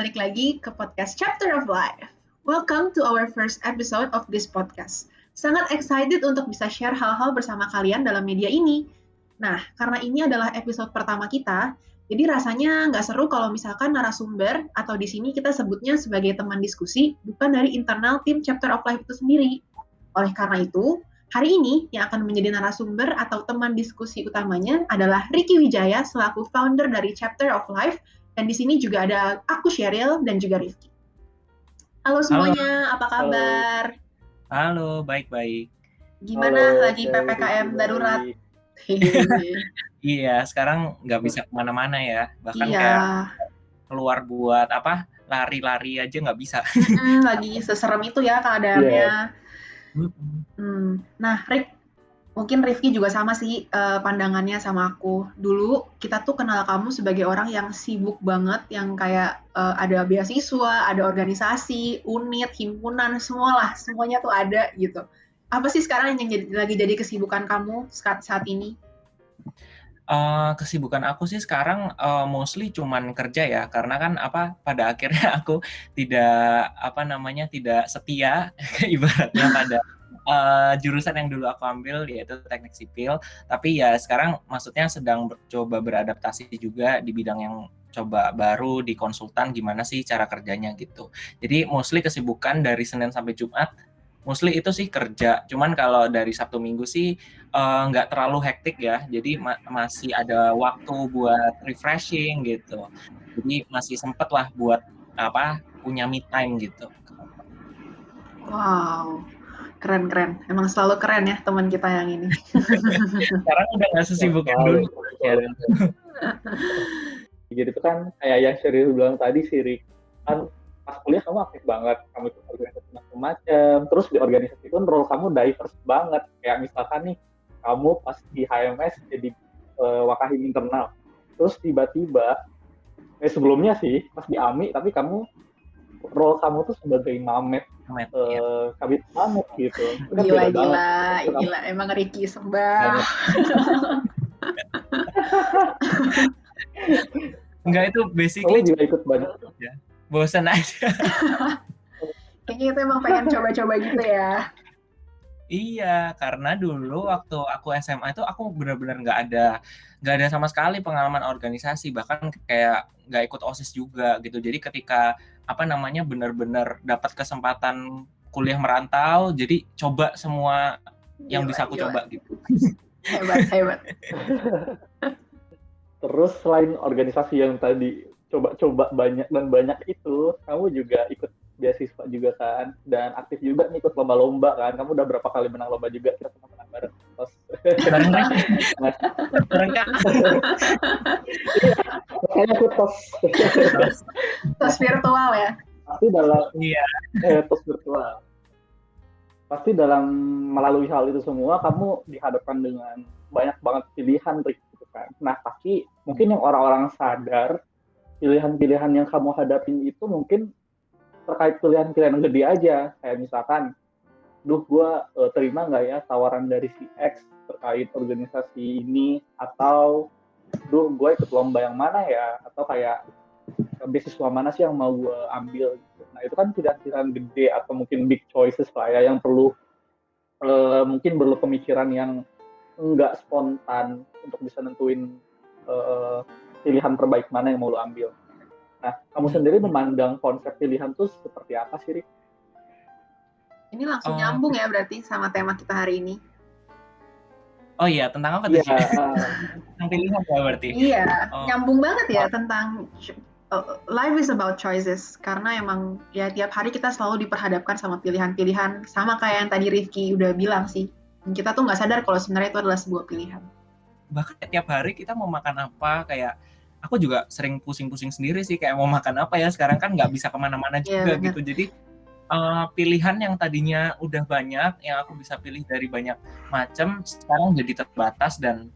balik lagi ke podcast Chapter of Life. Welcome to our first episode of this podcast. Sangat excited untuk bisa share hal-hal bersama kalian dalam media ini. Nah, karena ini adalah episode pertama kita, jadi rasanya nggak seru kalau misalkan narasumber atau di sini kita sebutnya sebagai teman diskusi, bukan dari internal tim Chapter of Life itu sendiri. Oleh karena itu, hari ini yang akan menjadi narasumber atau teman diskusi utamanya adalah Ricky Wijaya selaku founder dari Chapter of Life dan di sini juga ada aku Sheryl dan juga Rifki. Halo semuanya, Halo. apa kabar? Halo, baik-baik. Gimana Halo, lagi PPKM darurat? iya, sekarang nggak bisa ke mana-mana ya. Bahkan iya. kayak keluar buat apa lari-lari aja nggak bisa. lagi seserem itu ya keadaannya. Yeah. Hmm. Nah, Rick, mungkin Rifki juga sama sih uh, pandangannya sama aku. Dulu kita tuh kenal kamu sebagai orang yang sibuk banget, yang kayak uh, ada beasiswa, ada organisasi, unit, himpunan, semualah, semuanya tuh ada gitu. Apa sih sekarang yang jadi, lagi jadi kesibukan kamu saat, saat ini? Uh, kesibukan aku sih sekarang uh, mostly cuman kerja ya karena kan apa pada akhirnya aku tidak apa namanya tidak setia ibaratnya pada uh, jurusan yang dulu aku ambil yaitu teknik sipil. Tapi ya sekarang maksudnya sedang coba beradaptasi juga di bidang yang coba baru di konsultan gimana sih cara kerjanya gitu. Jadi mostly kesibukan dari Senin sampai Jumat mostly itu sih kerja. Cuman kalau dari Sabtu Minggu sih eh, nggak uh, terlalu hektik ya. Jadi ma masih ada waktu buat refreshing gitu. Jadi masih sempet lah buat apa punya me time gitu. Wow Keren keren. Emang selalu keren ya teman kita yang ini. Sekarang udah nggak sesibuk yang dulu. Jadi itu kan kayak yang Sheryl bilang tadi sih, kan pas kuliah kamu aktif banget, kamu ikut organisasi macam-macam, terus di organisasi itu role kamu diverse banget. Kayak misalkan nih, kamu pas di HMS jadi uh, wakahim internal, terus tiba-tiba, eh sebelumnya sih pas di AMI, tapi kamu role kamu tuh sebagai mamet Mamet, uh, ya. kabit Mamet gitu. Kan gila, gila, gila. Emang Ricky sembah. Enggak itu basically oh, juga ikut banyak. Ya. Bosan aja. Kayaknya itu emang pengen coba-coba gitu ya. Iya, karena dulu waktu aku SMA itu aku benar-benar nggak ada nggak ada sama sekali pengalaman organisasi, bahkan kayak nggak ikut OSIS juga gitu. Jadi ketika apa namanya benar-benar dapat kesempatan kuliah merantau jadi coba semua yang bisa aku coba gitu. Hebat hebat. Terus selain organisasi yang tadi coba-coba banyak dan banyak itu kamu juga ikut beasiswa juga kan? Dan aktif juga nih ikut lomba-lomba kan? Kamu udah berapa kali menang lomba juga? kita bareng tos. Bareng bareng kan makanya aku tos. Tos virtual ya? Pasti dalam iya. Eh, tos virtual. Pasti dalam melalui hal itu semua kamu dihadapkan dengan banyak banget pilihan trik gitu kan. Nah pasti mungkin yang orang-orang sadar pilihan-pilihan yang kamu hadapin itu mungkin terkait pilihan-pilihan gede aja. Kayak misalkan duh gue uh, terima nggak ya tawaran dari si X terkait organisasi ini? Atau duh gue ikut lomba yang mana ya? Atau kayak beasiswa mana sih yang mau gue ambil? Nah itu kan pilihan-pilihan gede atau mungkin big choices lah ya yang perlu uh, mungkin perlu pemikiran yang enggak spontan untuk bisa nentuin uh, pilihan terbaik mana yang mau lo ambil. Nah, kamu sendiri memandang konsep pilihan tuh seperti apa sih, Rik? Ini langsung uh, nyambung ya berarti sama tema kita hari ini. Oh iya, tentang apa tuh? Iya. tentang pilihan ya berarti. Iya, oh. nyambung banget ya oh. tentang uh, life is about choices karena emang ya tiap hari kita selalu diperhadapkan sama pilihan-pilihan sama kayak yang tadi Rifki udah bilang sih. Kita tuh nggak sadar kalau sebenarnya itu adalah sebuah pilihan. Bahkan tiap hari kita mau makan apa kayak aku juga sering pusing-pusing sendiri sih kayak mau makan apa ya sekarang kan nggak bisa ke mana-mana iya, juga yeah, gitu jadi uh, pilihan yang tadinya udah banyak yang aku bisa pilih dari banyak macam sekarang jadi terbatas dan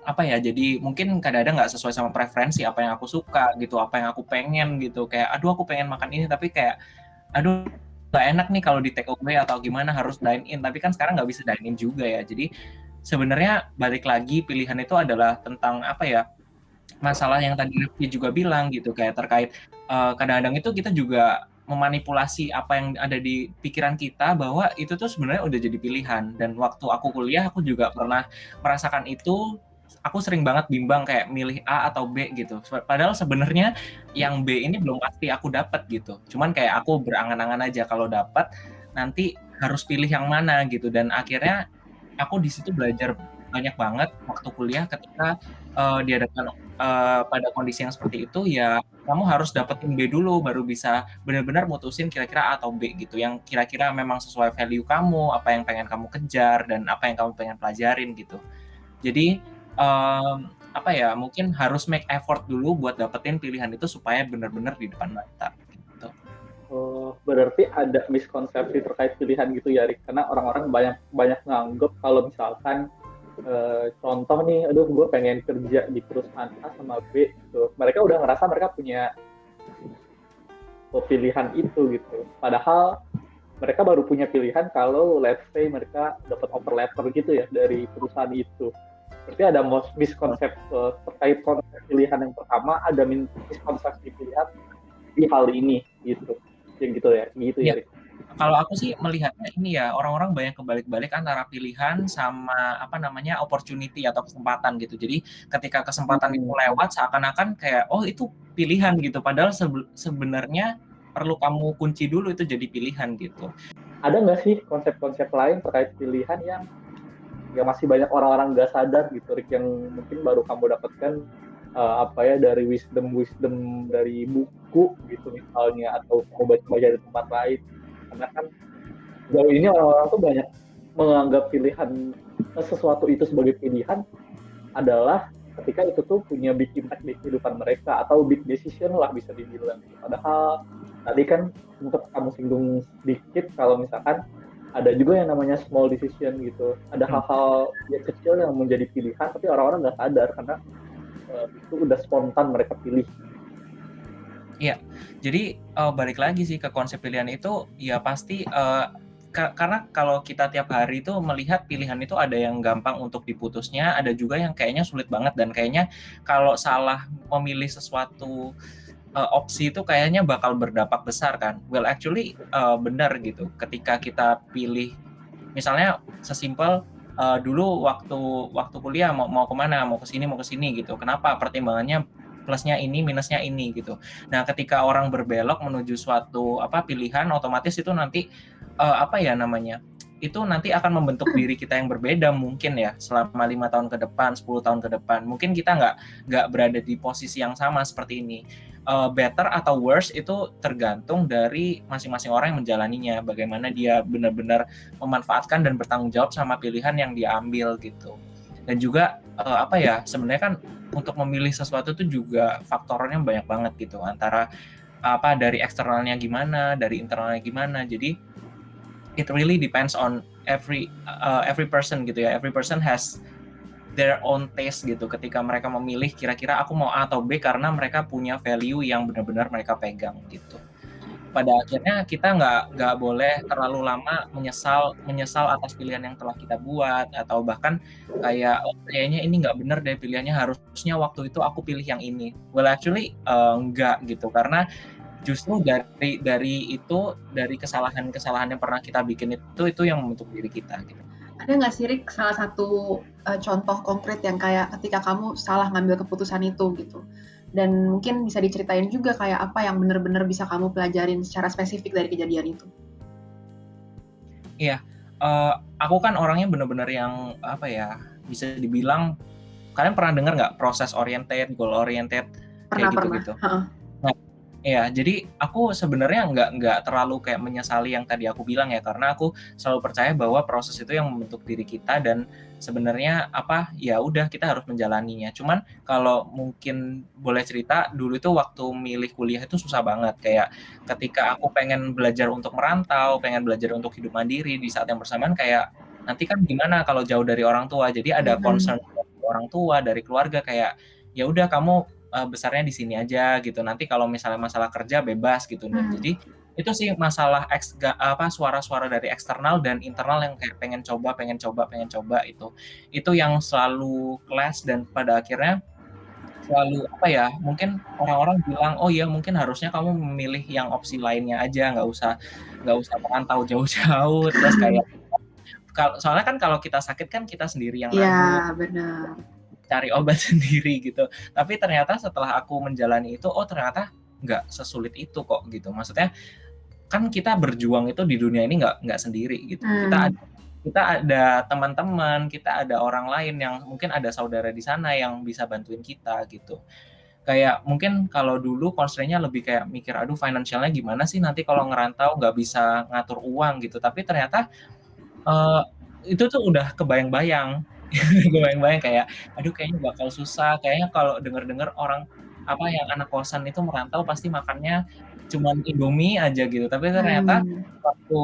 apa ya jadi mungkin kadang-kadang nggak sesuai sama preferensi apa yang aku suka gitu apa yang aku pengen gitu. Kayak aduh aku pengen makan ini tapi kayak aduh nggak enak nih kalau di take away atau gimana harus dine in. Tapi kan sekarang nggak bisa dine in juga ya. Jadi sebenarnya balik lagi pilihan itu adalah tentang apa ya masalah yang tadi Rifki juga bilang gitu kayak terkait uh, kadang-kadang itu kita juga memanipulasi apa yang ada di pikiran kita bahwa itu tuh sebenarnya udah jadi pilihan. Dan waktu aku kuliah aku juga pernah merasakan itu. Aku sering banget bimbang kayak milih A atau B gitu. Padahal sebenarnya yang B ini belum pasti aku dapat gitu. Cuman kayak aku berangan-angan aja kalau dapat nanti harus pilih yang mana gitu. Dan akhirnya aku di situ belajar banyak banget waktu kuliah ketika uh, dihadapkan uh, pada kondisi yang seperti itu ya kamu harus dapetin B dulu baru bisa benar-benar mutusin kira-kira A atau B gitu yang kira-kira memang sesuai value kamu apa yang pengen kamu kejar dan apa yang kamu pengen pelajarin gitu jadi um, apa ya mungkin harus make effort dulu buat dapetin pilihan itu supaya benar-benar di depan mata gitu. Oh, berarti ada miskonsepsi terkait pilihan gitu ya, Rik. Karena orang-orang banyak banyak nganggep kalau misalkan uh, contoh nih, aduh gue pengen kerja di perusahaan A sama B gitu. Mereka udah ngerasa mereka punya pilihan itu gitu. Padahal mereka baru punya pilihan kalau let's say mereka dapat offer letter gitu ya dari perusahaan itu. Berarti ada miskonsep uh, terkait konsep pilihan yang pertama, ada miskonsepsi pilihan di hal ini gitu. Yang gitu ya, gitu ya. ya kalau aku sih melihatnya ini ya orang-orang banyak kebalik-balik antara pilihan sama apa namanya opportunity atau kesempatan gitu. Jadi ketika kesempatan itu lewat seakan-akan kayak oh itu pilihan gitu. Padahal sebenarnya perlu kamu kunci dulu itu jadi pilihan gitu. Ada nggak sih konsep-konsep lain terkait pilihan yang yang masih banyak orang-orang nggak sadar gitu, Rick, yang mungkin baru kamu dapatkan uh, apa ya dari wisdom wisdom dari buku gitu misalnya atau kamu baca-baca di tempat lain karena kan jauh ini orang-orang tuh banyak menganggap pilihan sesuatu itu sebagai pilihan adalah ketika itu tuh punya big impact di kehidupan mereka atau big decision lah bisa dibilang. Padahal tadi kan untuk kamu singgung sedikit kalau misalkan ada juga yang namanya small decision gitu. Ada hmm. hal-hal yang kecil yang menjadi pilihan tapi orang-orang nggak sadar karena uh, itu udah spontan mereka pilih. Iya, jadi uh, balik lagi sih ke konsep pilihan itu ya pasti uh, ka karena kalau kita tiap hari itu melihat pilihan itu ada yang gampang untuk diputusnya, ada juga yang kayaknya sulit banget dan kayaknya kalau salah memilih sesuatu uh, opsi itu kayaknya bakal berdampak besar kan. Well actually uh, benar gitu. Ketika kita pilih misalnya sesimpel uh, dulu waktu waktu kuliah mau mau ke mana mau ke sini mau ke sini gitu kenapa pertimbangannya plusnya ini minusnya ini gitu. Nah ketika orang berbelok menuju suatu apa pilihan otomatis itu nanti uh, apa ya namanya itu nanti akan membentuk diri kita yang berbeda mungkin ya selama lima tahun ke depan 10 tahun ke depan. Mungkin kita nggak nggak berada di posisi yang sama seperti ini. Uh, better atau worse itu tergantung dari masing-masing orang yang menjalaninya. Bagaimana dia benar-benar memanfaatkan dan bertanggung jawab sama pilihan yang diambil gitu dan juga uh, apa ya sebenarnya kan untuk memilih sesuatu itu juga faktornya banyak banget gitu. Antara apa dari eksternalnya gimana dari internalnya gimana. Jadi it really depends on every uh, every person gitu ya. Every person has their own taste gitu. Ketika mereka memilih kira-kira aku mau A atau B karena mereka punya value yang benar-benar mereka pegang gitu pada akhirnya kita nggak nggak boleh terlalu lama menyesal menyesal atas pilihan yang telah kita buat atau bahkan kayak oh, kayaknya ini nggak benar deh pilihannya harusnya waktu itu aku pilih yang ini. Well actually uh, nggak gitu karena justru dari dari itu dari kesalahan-kesalahan yang pernah kita bikin itu itu yang membentuk diri kita gitu. Ada nggak sih Rick salah satu uh, contoh konkret yang kayak ketika kamu salah ngambil keputusan itu gitu dan mungkin bisa diceritain juga kayak apa yang benar-benar bisa kamu pelajarin secara spesifik dari kejadian itu. Iya, uh, aku kan orangnya benar-benar yang apa ya bisa dibilang kalian pernah dengar nggak proses oriented, goal oriented kayak gitu-gitu. Iya, jadi aku sebenarnya nggak nggak terlalu kayak menyesali yang tadi aku bilang ya, karena aku selalu percaya bahwa proses itu yang membentuk diri kita dan sebenarnya apa ya udah kita harus menjalaninya. Cuman kalau mungkin boleh cerita dulu itu waktu milih kuliah itu susah banget kayak ketika aku pengen belajar untuk merantau, pengen belajar untuk hidup mandiri di saat yang bersamaan kayak nanti kan gimana kalau jauh dari orang tua. Jadi ada concern dari orang tua, dari keluarga kayak ya udah kamu uh, besarnya di sini aja gitu. Nanti kalau misalnya masalah kerja bebas gitu. Hmm. Jadi itu sih masalah eks, apa suara-suara dari eksternal dan internal yang kayak pengen coba, pengen coba, pengen coba itu. Itu yang selalu clash dan pada akhirnya selalu apa ya mungkin orang-orang bilang oh ya mungkin harusnya kamu memilih yang opsi lainnya aja nggak usah nggak usah merantau jauh-jauh terus kayak kalau soalnya kan kalau kita sakit kan kita sendiri yang Iya, benar. Cari obat sendiri gitu. Tapi ternyata setelah aku menjalani itu, oh ternyata nggak sesulit itu kok gitu. Maksudnya kan kita berjuang itu di dunia ini nggak nggak sendiri gitu. Kita Hmm. ada kita ada teman-teman, kita ada orang lain yang mungkin ada saudara di sana yang bisa bantuin kita gitu. Kayak mungkin kalau dulu constraint-nya lebih kayak mikir, aduh financialnya gimana sih nanti kalau ngerantau nggak bisa ngatur uang gitu. Tapi ternyata eh, itu tuh udah kebayang-bayang, kebayang-bayang kayak, aduh kayaknya bakal susah. Kayaknya kalau denger-denger orang apa yang anak kosan itu merantau pasti makannya cuman Indomie aja gitu. Tapi ternyata Hmm. waktu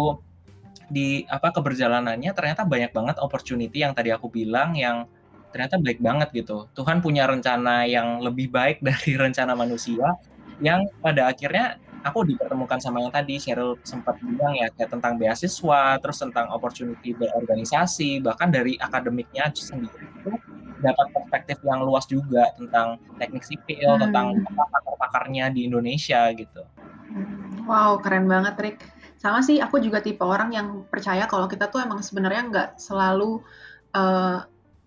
di apa keberjalanannya ternyata banyak banget opportunity yang tadi aku bilang yang ternyata baik banget gitu. Tuhan punya rencana yang lebih baik dari rencana manusia yang pada akhirnya aku dipertemukan sama yang tadi Cheryl sempat bilang ya kayak tentang beasiswa, terus tentang opportunity berorganisasi, bahkan dari akademiknya sendiri itu dapat perspektif yang luas juga tentang teknik sipil, tentang Hmm. apa pakar-pakarnya di Indonesia gitu. Hmm, Wow, keren banget, Rick. Sama sih, aku juga tipe orang yang percaya kalau kita tuh emang sebenarnya nggak selalu eh,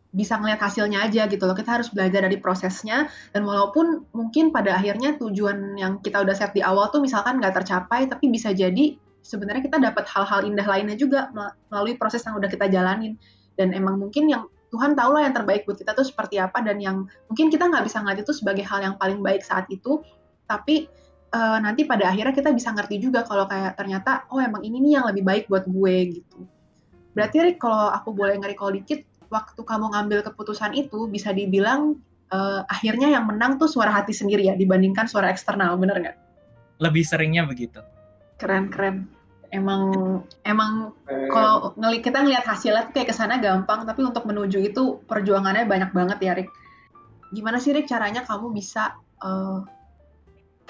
bisa ngeliat hasilnya aja gitu loh. Kita harus belajar dari prosesnya, dan walaupun mungkin pada akhirnya tujuan yang kita udah set di awal tuh misalkan nggak tercapai, tapi bisa jadi sebenarnya kita dapat hal-hal indah lainnya juga mel- melalui proses yang udah kita jalanin. Dan emang mungkin yang Tuhan tahu lah yang terbaik buat kita tuh seperti apa, dan yang mungkin kita nggak bisa ngeliat itu sebagai hal yang paling baik saat itu, tapi eh, nanti pada akhirnya kita bisa ngerti juga kalau kayak ternyata oh emang ini nih yang lebih baik buat gue gitu. Berarti Rick kalau aku boleh nge-recall dikit, waktu kamu ngambil keputusan itu bisa dibilang eh, akhirnya yang menang tuh suara hati sendiri ya dibandingkan suara eksternal, bener nggak? Lebih seringnya begitu. Keren keren. Emang emang Eh, kalau ngeli kita ngelihat hasilnya tuh kayak ke sana gampang, tapi untuk menuju itu perjuangannya banyak banget ya Rick. Gimana sih Rick caranya kamu bisa eh,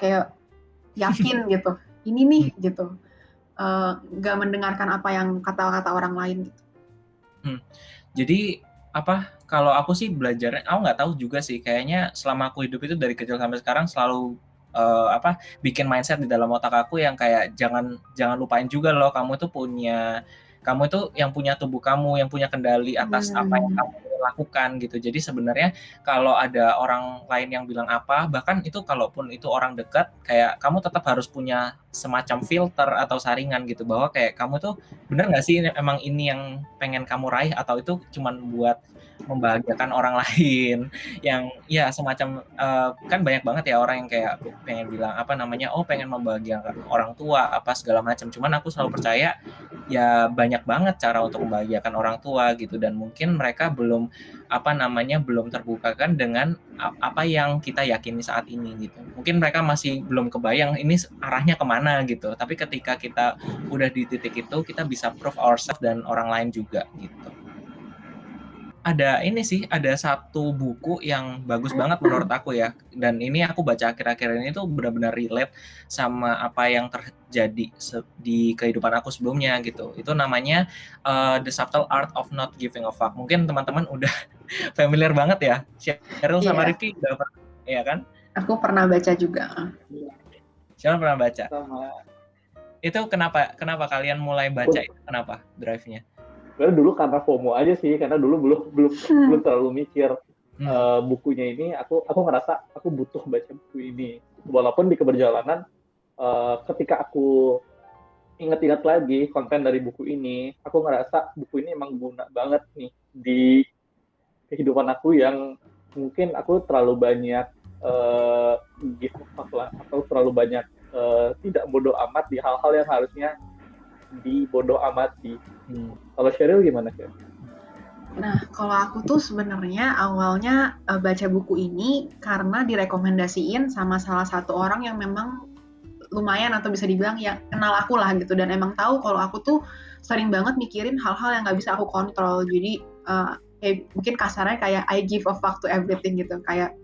kayak yakin gitu, ini nih gitu, Eh, nggak mendengarkan apa yang kata-kata orang lain gitu. Jadi apa kalau aku sih belajarnya aku nggak tahu juga sih kayaknya selama aku hidup itu dari kecil sampai sekarang selalu eh, apa bikin mindset di dalam otak aku yang kayak jangan jangan lupain juga loh kamu itu punya kamu itu yang punya tubuh kamu yang punya kendali atas apa yang Hmm. kamu lakukan gitu. Jadi sebenarnya kalau ada orang lain yang bilang apa bahkan itu kalaupun itu orang dekat kayak kamu tetap harus punya semacam filter atau saringan gitu bahwa kayak kamu tuh bener nggak sih emang ini yang pengen kamu raih atau itu cuman buat membahagiakan orang lain. Yang ya semacam eh, kan banyak banget ya orang yang kayak pengen bilang apa namanya oh pengen membahagiakan orang tua apa segala macam. Cuman aku selalu percaya ya banyak banget cara untuk membahagiakan orang tua gitu. Dan mungkin mereka belum apa namanya belum terbukakan dengan apa yang kita yakini saat ini gitu. Mungkin mereka masih belum kebayang ini arahnya ke mana gitu. Tapi ketika kita udah di titik itu kita bisa prove ourselves dan orang lain juga gitu ada ini sih ada satu buku yang bagus banget menurut aku ya. Dan ini aku baca akhir-akhir ini tuh benar-benar relate sama apa yang terjadi di kehidupan aku sebelumnya gitu. Itu namanya uh, The Subtle Art of Not Giving a Fuck. Mungkin teman-teman udah familiar banget ya. Cheryl sama Iya. Rifki udah pernah ya kan? Aku pernah baca juga. Cheryl pernah baca? Sama. Itu kenapa kenapa kalian mulai baca itu kenapa drive-nya sebenarnya dulu karena FOMO aja sih karena dulu belum belum belum terlalu mikir Hmm. eh, bukunya ini. Aku aku ngerasa aku butuh baca buku ini. Walaupun di keberjalanan eh, ketika aku inget-inget lagi konten dari buku ini aku ngerasa buku ini emang guna banget nih di kehidupan aku yang mungkin aku terlalu banyak eh give fuck lah atau terlalu banyak eh, tidak bodoh amat di hal-hal yang harusnya dibodoh amati Hmm. kalau Sheryl gimana sih? Nah, kalau aku tuh sebenarnya awalnya eh, baca buku ini karena direkomendasiin sama salah satu orang yang memang lumayan atau bisa dibilang ya kenal aku lah gitu dan emang tahu kalau aku tuh sering banget mikirin hal-hal yang nggak bisa aku kontrol. Jadi eh, kayak mungkin kasarnya kayak I give a fuck to everything gitu. Kayak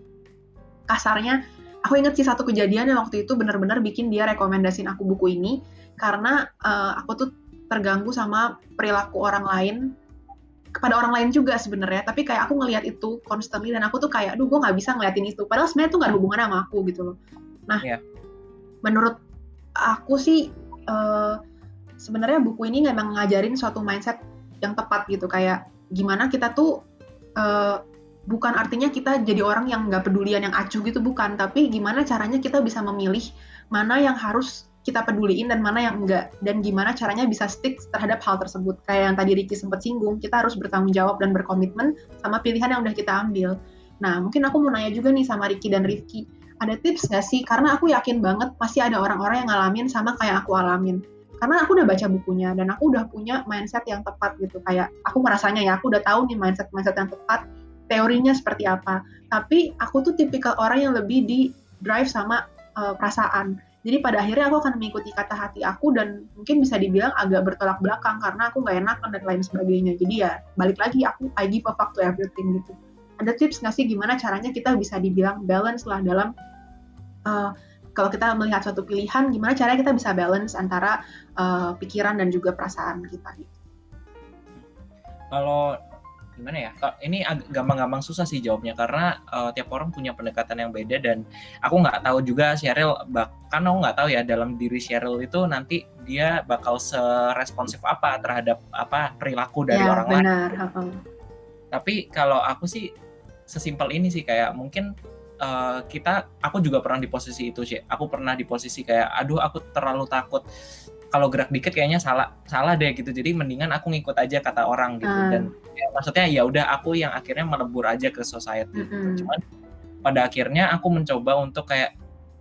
kasarnya aku inget sih satu kejadian yang waktu itu benar-benar bikin dia rekomendasiin aku buku ini. Karena eh, aku tuh terganggu sama perilaku orang lain kepada orang lain juga sebenarnya. Tapi kayak aku ngelihat itu constantly dan aku tuh kayak aduh gue nggak bisa ngeliatin itu. Padahal sebenarnya tuh gak ada hubungan sama aku gitu loh. Nah yeah. menurut aku sih uh, sebenarnya buku ini memang ngajarin suatu mindset yang tepat gitu. Kayak gimana kita tuh uh, bukan artinya kita jadi orang yang nggak pedulian yang acuh gitu bukan. Tapi gimana caranya kita bisa memilih mana yang harus kita peduliin dan mana yang enggak dan gimana caranya bisa stick terhadap hal tersebut. Kayak yang tadi Ricky sempat singgung kita harus bertanggung jawab dan berkomitmen sama pilihan yang udah kita ambil. Nah mungkin aku mau nanya juga nih sama Ricky dan Rifki. Ada tips nggak sih? Karena aku yakin banget pasti ada orang-orang yang ngalamin sama kayak aku alamin. Karena aku udah baca bukunya dan aku udah punya mindset yang tepat gitu. Kayak aku merasanya ya aku udah tahu nih mindset mindset yang tepat teorinya seperti apa tapi aku tuh tipikal orang yang lebih di drive sama uh, perasaan jadi pada akhirnya aku akan mengikuti kata hati aku dan mungkin bisa dibilang agak bertolak belakang karena aku nggak enak dan lain sebagainya. Jadi ya balik lagi aku I give a fuck to everything gitu. Ada tips nggak sih gimana caranya kita bisa dibilang balance lah dalam uh, kalau kita melihat suatu pilihan, gimana caranya kita bisa balance antara uh, pikiran dan juga perasaan kita gitu. Kalau gimana ya ini gampang-gampang susah sih jawabnya karena uh, tiap orang punya pendekatan yang beda dan aku nggak tahu juga Cheryl bahkan aku nggak tahu ya dalam diri Cheryl itu nanti dia bakal seresponsif apa terhadap apa perilaku dari ya, orang benar. lain. Tapi kalau aku sih sesimpel ini sih kayak mungkin uh, kita aku juga pernah di posisi itu sih. Aku pernah di posisi kayak aduh aku terlalu takut kalau gerak dikit kayaknya salah salah deh gitu jadi mendingan aku ngikut aja kata orang gitu hmm. dan ya, maksudnya ya udah aku yang akhirnya melebur aja ke society gitu. hmm. cuman pada akhirnya aku mencoba untuk kayak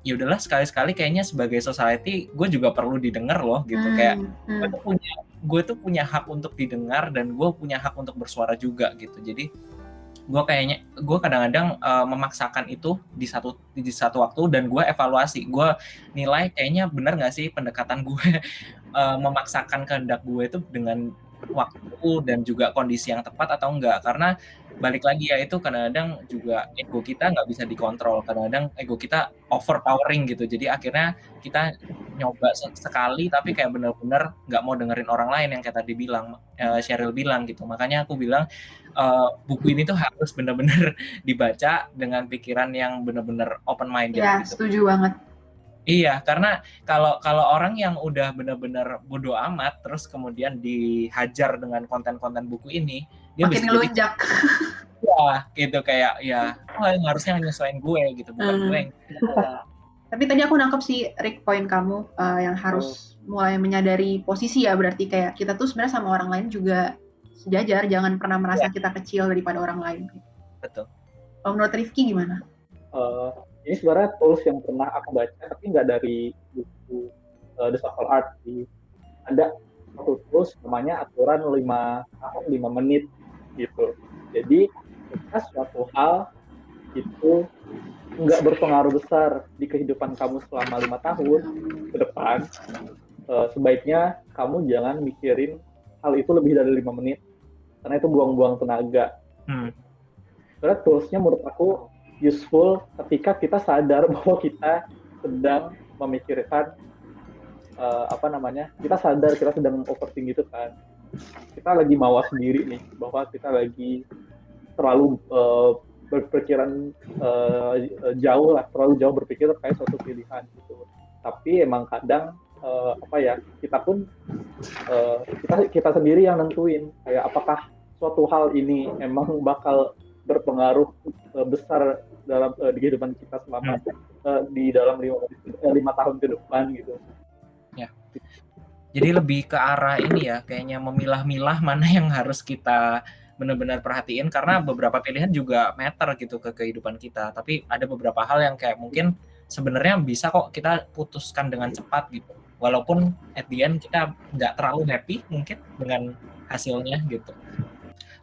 ya udahlah sekali-sekali kayaknya sebagai society gue juga perlu didengar loh gitu hmm. kayak hmm. gue tuh punya gue tuh punya hak untuk didengar dan gue punya hak untuk bersuara juga gitu jadi gue kayaknya gue kadang-kadang uh, memaksakan itu di satu di satu waktu dan gue evaluasi. Gue nilai kayaknya benar nggak sih pendekatan gue uh, memaksakan kehendak gue itu dengan waktu dan juga kondisi yang tepat atau enggak. Karena balik lagi ya itu kadang-kadang juga ego kita nggak bisa dikontrol. Kadang-kadang ego kita overpowering gitu. Jadi akhirnya kita nyoba sekali tapi kayak bener-bener nggak mau dengerin orang lain yang kayak tadi bilang uh, Cheryl bilang gitu. Makanya aku bilang uh, buku ini tuh harus bener-bener dibaca dengan pikiran yang bener-bener open minded ya gitu. setuju banget Iya, karena kalau kalau orang yang udah benar-benar bodoh amat, terus kemudian dihajar dengan konten-konten buku ini, dia Makin bisa ngelunjak. Ya, gitu kayak ya, oh yang harusnya nyesuaiin gue gitu, bukan hmm. gue yang. Tapi tadi aku nangkep sih Rick poin kamu uh, yang harus hmm. mulai menyadari posisi ya berarti kayak kita tuh sebenarnya sama orang lain juga sejajar, jangan pernah merasa ya. kita kecil daripada orang lain. Betul. Kalau menurut Rifki gimana? Uh, ini sebenarnya tools yang pernah aku baca tapi nggak dari buku uh, The Social Art di ada satu tools namanya aturan 5 tahun 5 menit gitu jadi ketika suatu hal itu nggak berpengaruh besar di kehidupan kamu selama lima tahun ke depan uh, sebaiknya kamu jangan mikirin hal itu lebih dari lima menit karena itu buang-buang tenaga. Hmm. Karena toolsnya menurut aku useful ketika kita sadar bahwa kita sedang memikirkan uh, apa namanya kita sadar kita sedang overthinking gitu kan. Kita lagi mawas sendiri nih bahwa kita lagi terlalu uh, berpikiran uh, jauh lah terlalu jauh berpikir terkait suatu pilihan gitu. Tapi emang kadang uh, apa ya kita pun uh, kita kita sendiri yang nentuin kayak apakah suatu hal ini emang bakal berpengaruh uh, besar dalam uh, di kehidupan kita selama hmm. uh, di dalam lima, lima tahun ke depan gitu. Ya. Jadi lebih ke arah ini ya, kayaknya memilah-milah mana yang harus kita benar-benar perhatiin karena beberapa pilihan juga matter gitu ke kehidupan kita. Tapi ada beberapa hal yang kayak mungkin sebenarnya bisa kok kita putuskan dengan cepat gitu. Walaupun at the end kita nggak terlalu happy mungkin dengan hasilnya gitu.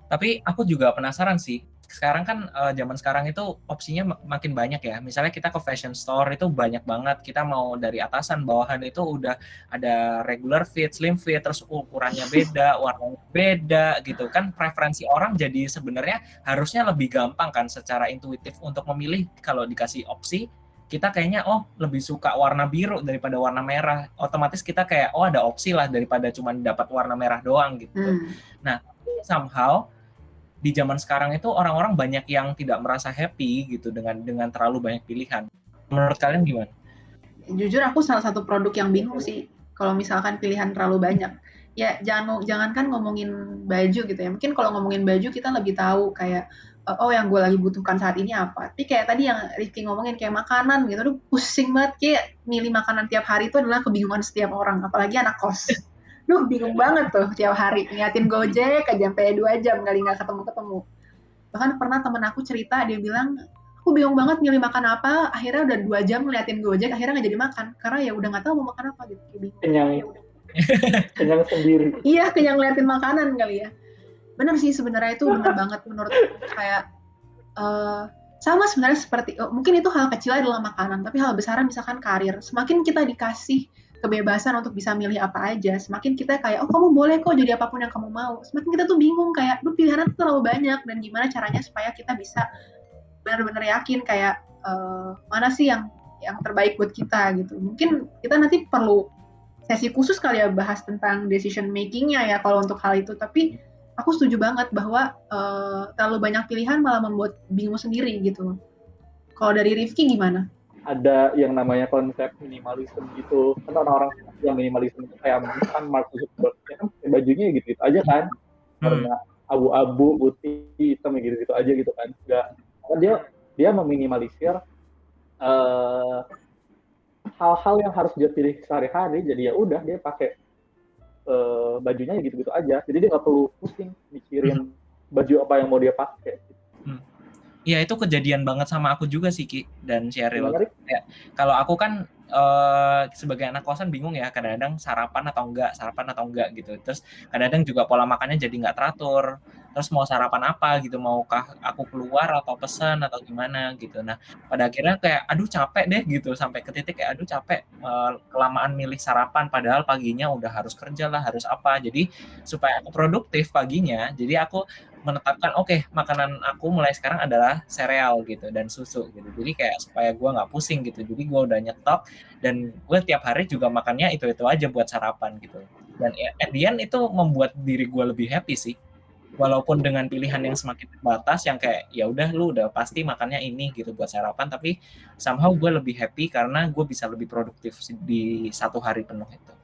Tapi aku juga penasaran sih, sekarang kan uh, zaman sekarang itu opsinya makin banyak ya. Misalnya kita ke fashion store itu banyak banget. Kita mau dari atasan bawahan itu udah ada regular fit, slim fit, terus ukurannya beda, warnanya beda gitu kan. Preferensi orang jadi sebenarnya harusnya lebih gampang kan secara intuitif untuk memilih kalau dikasih opsi kita kayaknya oh lebih suka warna biru daripada warna merah. Otomatis kita kayak oh ada opsi lah daripada cuma dapat warna merah doang gitu. Hmm. Nah, somehow di zaman sekarang itu orang-orang banyak yang tidak merasa happy gitu dengan dengan terlalu banyak pilihan. Menurut kalian gimana? Jujur aku salah satu produk yang bingung sih kalau misalkan pilihan terlalu banyak. Ya jangan jangankan ngomongin baju gitu ya. Mungkin kalau ngomongin baju kita lebih tahu kayak oh yang gue lagi butuhkan saat ini apa. Tapi kayak tadi yang Rifki ngomongin kayak makanan gitu, tuh pusing banget kayak milih makanan tiap hari itu adalah kebingungan setiap orang, apalagi anak kos. Duh bingung banget tuh tiap hari. Niatin Gojek aja sampai dua jam kali nggak ketemu-ketemu. Bahkan pernah temen aku cerita dia bilang aku bingung banget milih makan apa. Akhirnya udah dua jam ngeliatin Gojek akhirnya nggak jadi makan. Karena ya udah nggak tahu mau makan apa gitu. Bingung. kenyang. Ya kenyang sendiri. Iya kenyang ngeliatin makanan kali ya. Benar sih sebenarnya itu benar banget menurut kayak uh, sama sebenarnya seperti oh, mungkin itu hal kecil adalah makanan tapi hal besar misalkan karir. Semakin kita dikasih kebebasan untuk bisa milih apa aja, semakin kita kayak, oh kamu boleh kok jadi apa pun yang kamu mau. Semakin kita tuh bingung kayak, duh pilihannya tuh terlalu banyak dan gimana caranya supaya kita bisa benar-benar yakin kayak uh, mana sih yang yang terbaik buat kita gitu. Mungkin kita nanti perlu sesi khusus kali ya bahas tentang decision makingnya ya kalau untuk hal itu. Tapi aku setuju banget bahwa uh, terlalu banyak pilihan malah membuat bingung sendiri gitu. Kalau dari Rifki gimana? Ada yang namanya konsep minimalisme gitu. Kan orang-orang yang minimalisme itu kayak misalkan Mark Zuckerberg ya kan bajunya gitu, gitu aja kan. Hmm. karena abu-abu putih hitam gitu gitu aja gitu kan. Enggak kan dia dia meminimalisir eh, hal-hal yang harus dia pilih sehari-hari. Jadi ya udah dia pakai uh, bajunya ya gitu-gitu aja. Jadi dia nggak perlu pusing mikirin hmm. baju apa yang mau dia pakai Iya itu kejadian banget sama aku juga sih Ki dan Sheryl. Ya, kalau aku kan uh, sebagai anak kosan bingung ya kadang-kadang sarapan atau enggak, sarapan atau enggak gitu. Terus kadang-kadang juga pola makannya jadi nggak teratur. Terus mau sarapan apa gitu, maukah aku keluar atau pesan atau gimana gitu. Nah pada akhirnya kayak aduh capek deh gitu sampai ke titik kayak aduh capek uh, kelamaan milih sarapan padahal paginya udah harus kerja lah harus apa. Jadi supaya aku produktif paginya, jadi aku menetapkan oke okay, makanan aku mulai sekarang adalah sereal gitu dan susu gitu. Jadi kayak supaya gue nggak pusing gitu. Jadi gue udah nyetok dan gue tiap hari juga makannya itu itu aja buat sarapan gitu. Dan ya, at the end itu membuat diri gue lebih happy sih. Walaupun dengan pilihan yang semakin terbatas yang kayak ya udah lu udah pasti makannya ini gitu buat sarapan. Tapi somehow gue lebih happy karena gue bisa lebih produktif di satu hari penuh itu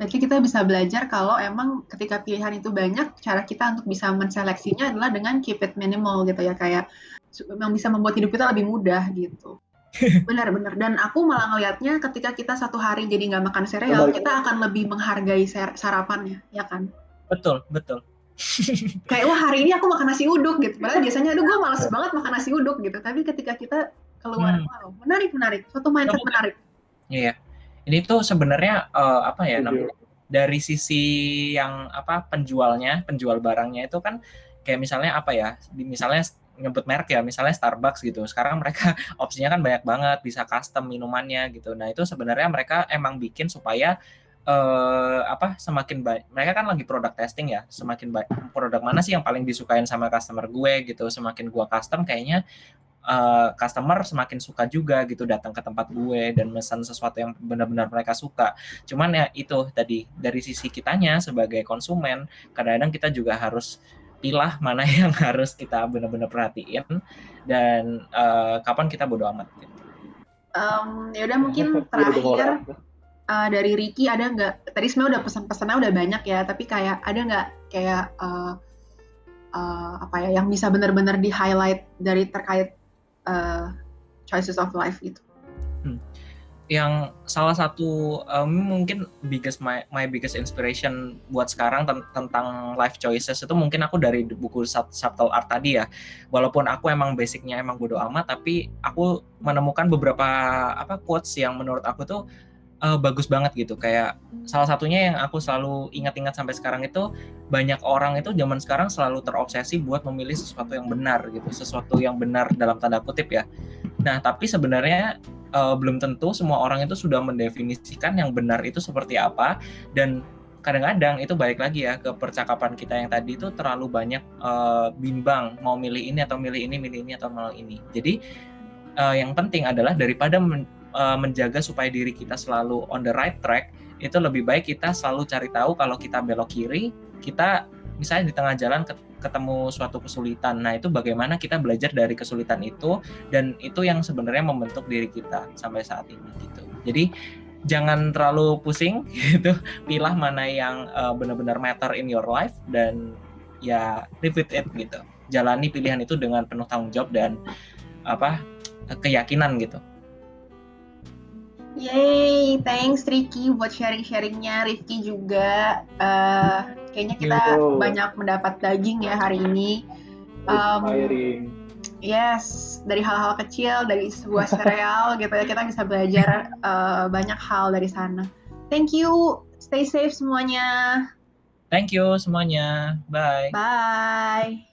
Berarti kita bisa belajar kalau emang ketika pilihan itu banyak, cara kita untuk bisa menseleksinya adalah dengan keep it minimal gitu ya, kayak yang bisa membuat hidup kita lebih mudah gitu. Benar-benar. Dan aku malah ngelihatnya ketika kita satu hari jadi nggak makan sereal, kita akan lebih menghargai sarapannya, ya kan? Betul, betul. kayak wah hari ini aku makan nasi uduk gitu. Padahal biasanya aduh gue malas banget makan nasi uduk gitu. Tapi ketika kita keluar, hmm. wow menarik menarik, suatu mindset menarik. Iya. Ini tuh sebenarnya uh, apa ya namanya? Dari sisi yang apa penjualnya, penjual barangnya itu kan kayak misalnya apa ya? Di misalnya nyebut merek ya, misalnya Starbucks gitu. Sekarang mereka opsinya kan banyak banget, bisa custom minumannya gitu. Nah, itu sebenarnya mereka emang bikin supaya uh, apa semakin baik mereka kan lagi produk testing ya semakin baik produk mana sih yang paling disukain sama customer gue gitu semakin gue custom kayaknya uh, customer semakin suka juga gitu datang ke tempat gue dan pesan sesuatu yang benar-benar mereka suka. Cuman ya itu tadi dari sisi kitanya sebagai konsumen kadang-kadang kita juga harus pilah mana yang harus kita benar-benar perhatiin dan uh, kapan kita bodo amat. Gitu. Um, ya udah mungkin terakhir uh, dari Ricky ada nggak? Tadi sebenarnya udah pesan-pesannya udah banyak ya, tapi kayak ada nggak kayak uh, uh, apa ya yang bisa benar-benar di highlight dari terkait uh, choices of life gitu. Hmm. Yang salah satu um, mungkin biggest my my biggest inspiration buat sekarang ten tentang life choices itu mungkin aku dari buku Subtle Art tadi ya. Walaupun aku emang basicnya emang bodo amat, tapi aku menemukan beberapa apa quotes yang menurut aku tuh uh, bagus banget gitu. Kayak salah satunya yang aku selalu ingat-ingat sampai sekarang itu banyak orang itu zaman sekarang selalu terobsesi buat memilih sesuatu yang benar gitu, sesuatu yang benar dalam tanda kutip ya. Nah, tapi sebenarnya uh, belum tentu semua orang itu sudah mendefinisikan yang benar itu seperti apa dan kadang-kadang itu balik lagi ya ke percakapan kita yang tadi itu terlalu banyak uh, bimbang mau milih ini atau milih ini, milih ini atau milih ini. Jadi uh, yang penting adalah daripada uh, menjaga supaya diri kita selalu on the right track, itu lebih baik kita selalu cari tahu kalau kita belok kiri, kita misalnya di tengah jalan ketemu suatu kesulitan. Nah, itu bagaimana kita belajar dari kesulitan itu dan itu yang sebenarnya membentuk diri kita sampai saat ini gitu. Jadi jangan terlalu pusing gitu pilah mana yang uh, benar-benar matter in your life dan ya live with it gitu jalani pilihan itu dengan penuh tanggung jawab dan apa keyakinan gitu Yay, thanks Ricky buat sharing-sharingnya. Rifki juga, uh, kayaknya kita banyak mendapat daging ya hari ini. Um, Yes, dari hal-hal kecil, dari sebuah serial gitu ya, kita bisa belajar uh, banyak hal dari sana. Thank you, stay safe semuanya. Thank you semuanya, bye. Bye.